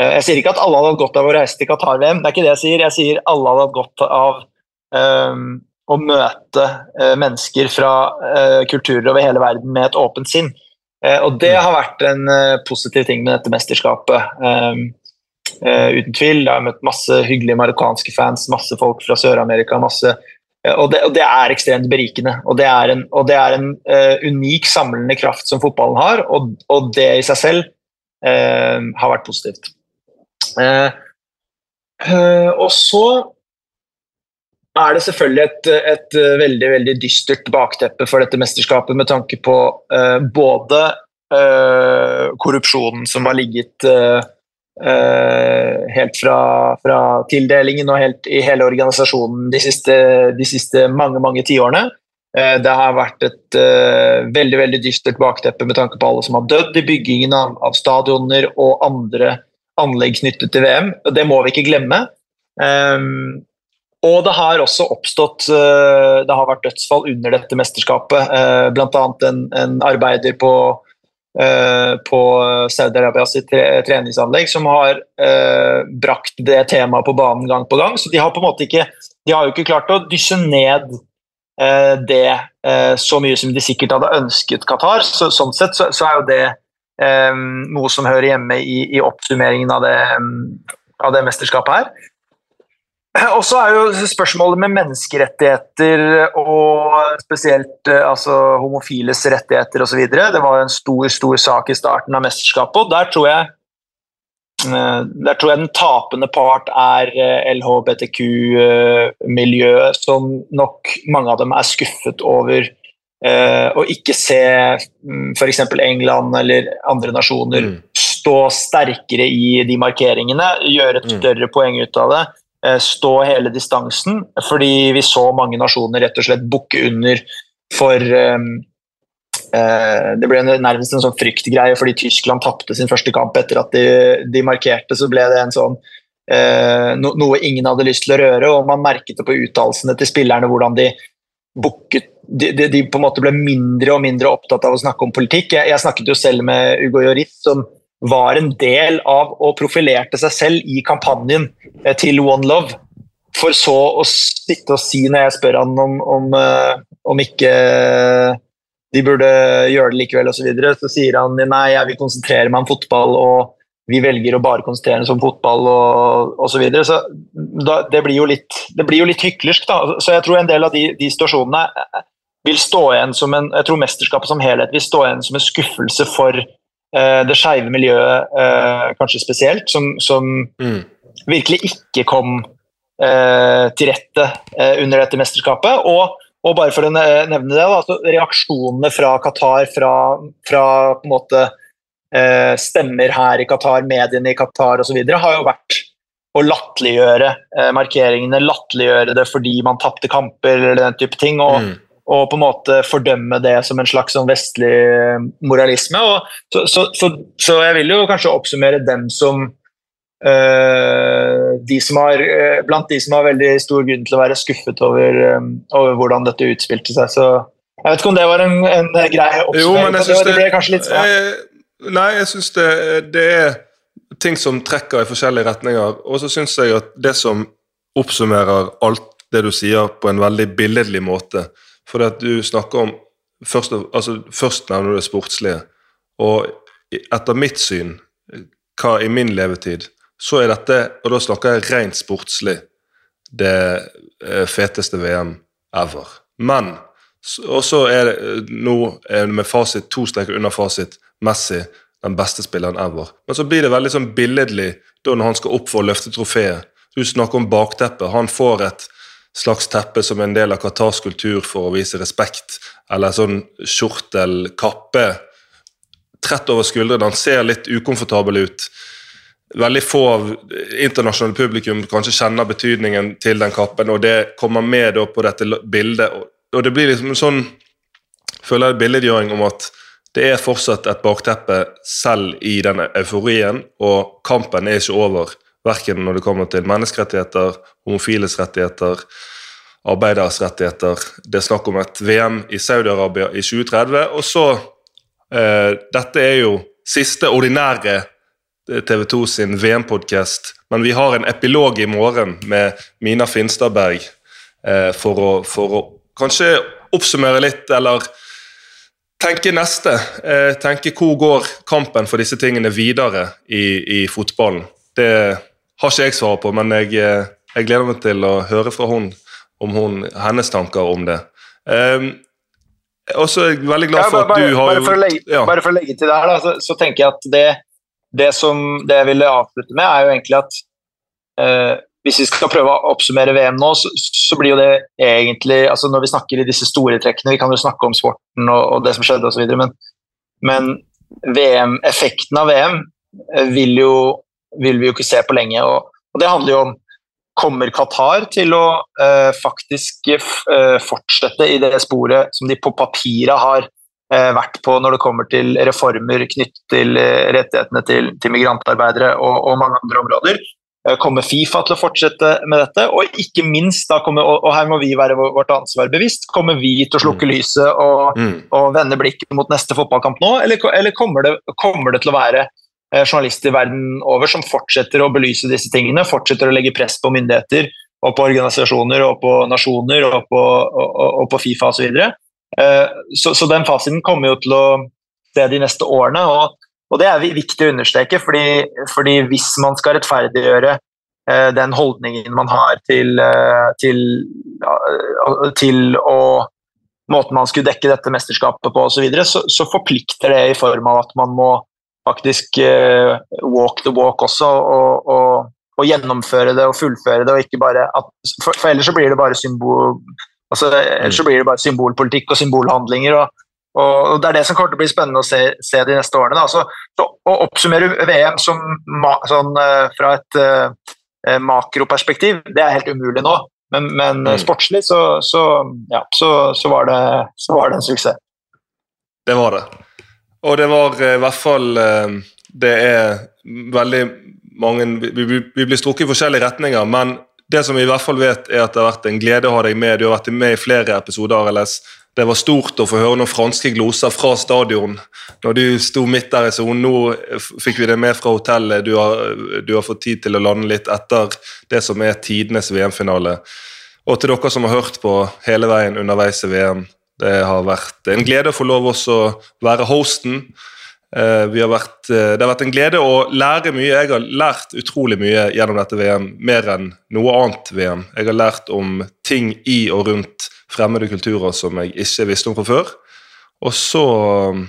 eh, Jeg sier ikke at alle hadde hatt godt av å reise til Qatar-VM, det er ikke det jeg sier. Jeg sier alle hadde hatt godt av eh, å møte mennesker fra kulturer over hele verden med et åpent sinn. og det mm. har vært en positiv ting med dette mesterskapet. Uh, uten tvil. Jeg har møtt masse hyggelige marokkanske fans, masse folk fra Sør-Amerika. masse uh, og, det, og, det, er ekstremt berikende. Og det er en, det er en uh, unik samlende kraft som fotballen har, og, og det i seg selv har vært positivt. og så er det selvfølgelig et, et, veldig veldig dystert bakteppe for dette mesterskapet med tanke på både korrupsjonen som har ligget Uh, helt fra, fra, tildelingen og helt i hele organisasjonen de siste, de siste mange mange tiårene. Uh, det har vært et uh, veldig veldig dystert bakteppe med tanke på alle som har dødd i byggingen av, av stadioner og andre anlegg knyttet til VM. Det må vi ikke glemme. Um, og det har også oppstått Det har vært dødsfall under dette mesterskapet. Uh, Bl.a. En, en arbeider på på Saudi-Arabias treningsanlegg som har eh, brakt det temaet på banen gang på gang. Så de har på en måte ikke, de har jo ikke klart å dysse ned eh, det eh, så mye som de sikkert hadde ønsket Qatar. Så, sånn sett så, så, er jo det um, noe som hører hjemme i, i oppsummeringen av det, av det mesterskapet her. Og så er jo spørsmålet med menneskerettigheter og spesielt eh, altså, homofiles rettigheter osv. Det var en stor stor sak i starten av mesterskapet, og der tror jeg eh, der tror jeg den tapende part er eh, LHBTQ-miljøet, som nok mange av dem er skuffet over å ikke se mm, f.eks. England eller andre nasjoner mm. stå sterkere i de markeringene, gjøre et mm. større poeng ut av det. Eh, stå hele distansen, fordi vi så mange nasjoner rett og slett bukke under for um, uh, Det ble nærmest en sånn fryktgreie fordi Tyskland tapte sin første kamp etter at de, de markerte. Så ble det en sånn no, noe ingen hadde lyst til å røre, og man merket det på uttalelsene til spillerne hvordan de booket de, de, de, på en måte ble mindre og mindre opptatt av å snakke om politikk. Jeg, jeg snakket jo selv med Ugo Joris, som var en del av og profilerte seg selv i kampanjen eh, til One Love. For så å sitte og si, når jeg spør han om, om, eh, om ikke de burde gjøre det likevel osv., så, videre, så sier han nei, jeg vil konsentrere meg om fotball, og vi velger å bare konsentrere oss om fotball og osv. Så, videre. så det, blir jo litt, det blir jo litt hyklersk. da, Så jeg tror en del av de, de situasjonene vil stå igjen som en jeg tror mesterskapet som helhet vil stå igjen som en skuffelse for Eh, det skeive miljøet eh, kanskje spesielt, som, som mm. virkelig ikke kom eh, til rette eh, under dette mesterskapet. Og, og, bare for å nevne det, da, reaksjonene fra Qatar, fra, fra måte eh, stemmer her i Qatar, mediene i Qatar osv., har jo vært å latterliggjøre eh, markeringene, latterliggjøre det fordi man tapte kamper eller den type ting. og mm og på en måte fordømme det som en slags sånn vestlig moralisme. Så, så, så, så, jeg vil jo kanskje oppsummere dem som øh, de som har, uh, blant de som har veldig stor grunn til å være skuffet over, øh, over hvordan dette utspilte seg. Så jeg vet ikke om det var en, en grei oppsummering.
det, det, det litt jeg, Nei, jeg syns det, det, er ting som trekker i forskjellige retninger. Og så syns jeg at det som oppsummerer alt det du sier, på en veldig billedlig måte For at du snakker om Først, altså, først nevner du det sportslige. Og etter mitt syn, hva i min levetid så er dette, og da snakker jeg rent sportslig, det eh, feteste VM ever. Men Og så er det eh, nå er det med fasit, to streker under fasit, Messi den beste spilleren ever. Men så blir det veldig sånn billedlig da når han skal opp for å løfte trofeet. Du snakker om bakteppet. Han får et slags teppe som en del av Qatars kultur for å vise respekt, eller sånn skjortelkappe trett over skuldrene. Han ser litt ukomfortabel ut veldig få av internasjonale publikum kanskje kjenner betydningen til den kappen, og det kommer med på dette bildet. Og det blir liksom en sånn føler jeg billedgjøring om at det er fortsatt et bakteppe selv i denne euforien, og kampen er ikke over. Verken når det kommer til menneskerettigheter, homofiles rettigheter, arbeideres rettigheter. Det er snakk om et VM i Saudi-Arabia i 2030. Og så eh, Dette er jo siste ordinære TV 2 sin VM-podkast, men vi har en epilog i morgen med Mina Finstadberg eh, for, å, for, å, kanskje oppsummere litt, eller tenke neste. Eh, tenke hvor går kampen for disse tingene videre i, i fotballen. Det har ikke jeg svaret på, men jeg, eh, jeg, gleder meg til å høre fra hun om hun, hennes tanker om det. Um, og så er jeg veldig glad for ja, bare, at du har
bare for, legge, ja. bare for å legge til det her, da, så, så tenker jeg at det det, som, det jeg ville avslutte med, er jo egentlig at eh, hvis vi skal prøve å oppsummere VM nå, så, så, blir jo det egentlig altså Når vi snakker i disse store trekkene, vi kan jo snakke om sporten og, og det som skjedde osv., men, men VM, effekten av VM eh, vil, jo, vil, vi jo ikke se på lenge. Og, og det handler jo om Kommer Qatar til å eh, faktisk eh, fortsette i det sporet som de på papiret har Eh, vært på når det kommer til reformer knyttet til eh, rettighetene til, til migrantarbeidere og, og, mange andre områder. Eh, kommer Fifa til å fortsette med dette? Og ikke minst, kommer, og her må vi være vårt ansvar bevisst, kommer vi til å slukke mm. lyset og, mm. og vende blikket mot neste fotballkamp nå, eller, eller kommer, det, kommer, det, til å være journalister verden over som fortsetter å belyse disse tingene, fortsetter å legge press på myndigheter og på organisasjoner og på nasjoner og på, og, og på Fifa osv.? Eh, så, så, den fasiten kommer jo til å se de neste årene. og, og det er viktig å understreke, fordi, fordi hvis man skal rettferdiggjøre eh, den holdningen man har til, eh, til, til å måten man skulle dekke dette mesterskapet på osv., så, videre, så så forplikter det i form av at man må faktisk uh, walk the walk også, og, og, og, gjennomføre det og fullføre det, og ikke bare at, for, for, ellers så blir det bare symbol, Altså, ellers så blir det bare symbolpolitikk og symbolhandlinger. og, og Det er det som kommer til å bli spennende å se, se de neste årene. Altså, så, å oppsummere VM som, sånn, eh, fra et uh, makroperspektiv, det er helt umulig nå. Men, men mm. sportslig så, så, ja, så, så, var det, så var det en suksess.
Det var det. Og det var i hvert fall Det er veldig mange Vi, blir strukket i forskjellige retninger, men det som vi i hvert fall vet, er at det har vært en glede å ha deg med. Du har vært med i flere episoder. RLS. Det var stort å få høre noen franske gloser fra stadion når du sto midt der i sonen. Nå fikk vi det med fra hotellet. Du har, du har, fått tid til å lande litt etter det som er tidenes VM-finale. Og til dere som har hørt på hele veien underveis i VM. Det har vært en glede å få lov også å være hosten. Uh, har vært, uh, det har vært en glede å lære mye. Jeg har lært utrolig mye gjennom dette VM, mer enn noe annet VM. Jeg har lært om ting i og rundt fremmede kulturer som jeg ikke visste om fra før. Og så um,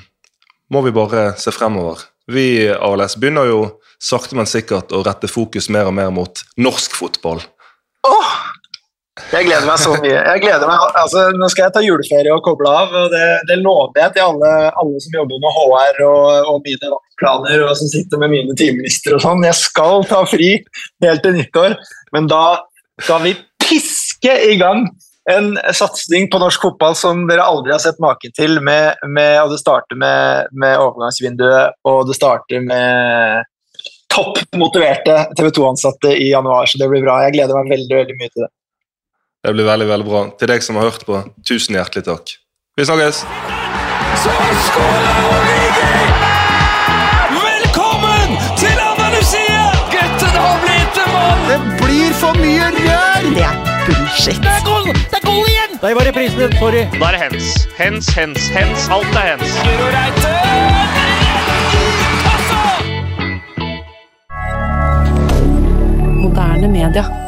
må vi bare se fremover. Vi ALS begynner jo sakte, men sikkert å rette fokus mer og mer mot norsk fotball.
Åh! Jeg gleder meg så mye. Jeg gleder meg, altså, nå skal jeg ta juleferie og koble av, og det, det lover jeg til alle, alle som jobber med HR og, og mine planer, og som sitter med mine timelister og sånn. Jeg skal ta fri helt til nyttår, men da skal vi piske i gang en satsing på norsk fotball som dere aldri har sett maken til. Med, med, og Det starter med, med, overgangsvinduet, og det starter med topp motiverte TV 2-ansatte i januar. Så det blir bra. Jeg gleder meg veldig, veldig mye til det.
Det blir veldig veldig bra. Til deg som har hørt på, tusen hjertelig takk. Vi snakkes!
Velkommen til Andalusia! Gutten har blitt en mann!
Det blir for mye rør!
Det er bullshit.
Det er goal! Det er goal igjen!
Der var reprisen din. Sorry.
Da er det hens. Hens, hens, hens. Alt er hens.
Guro Reite!
Moderne media.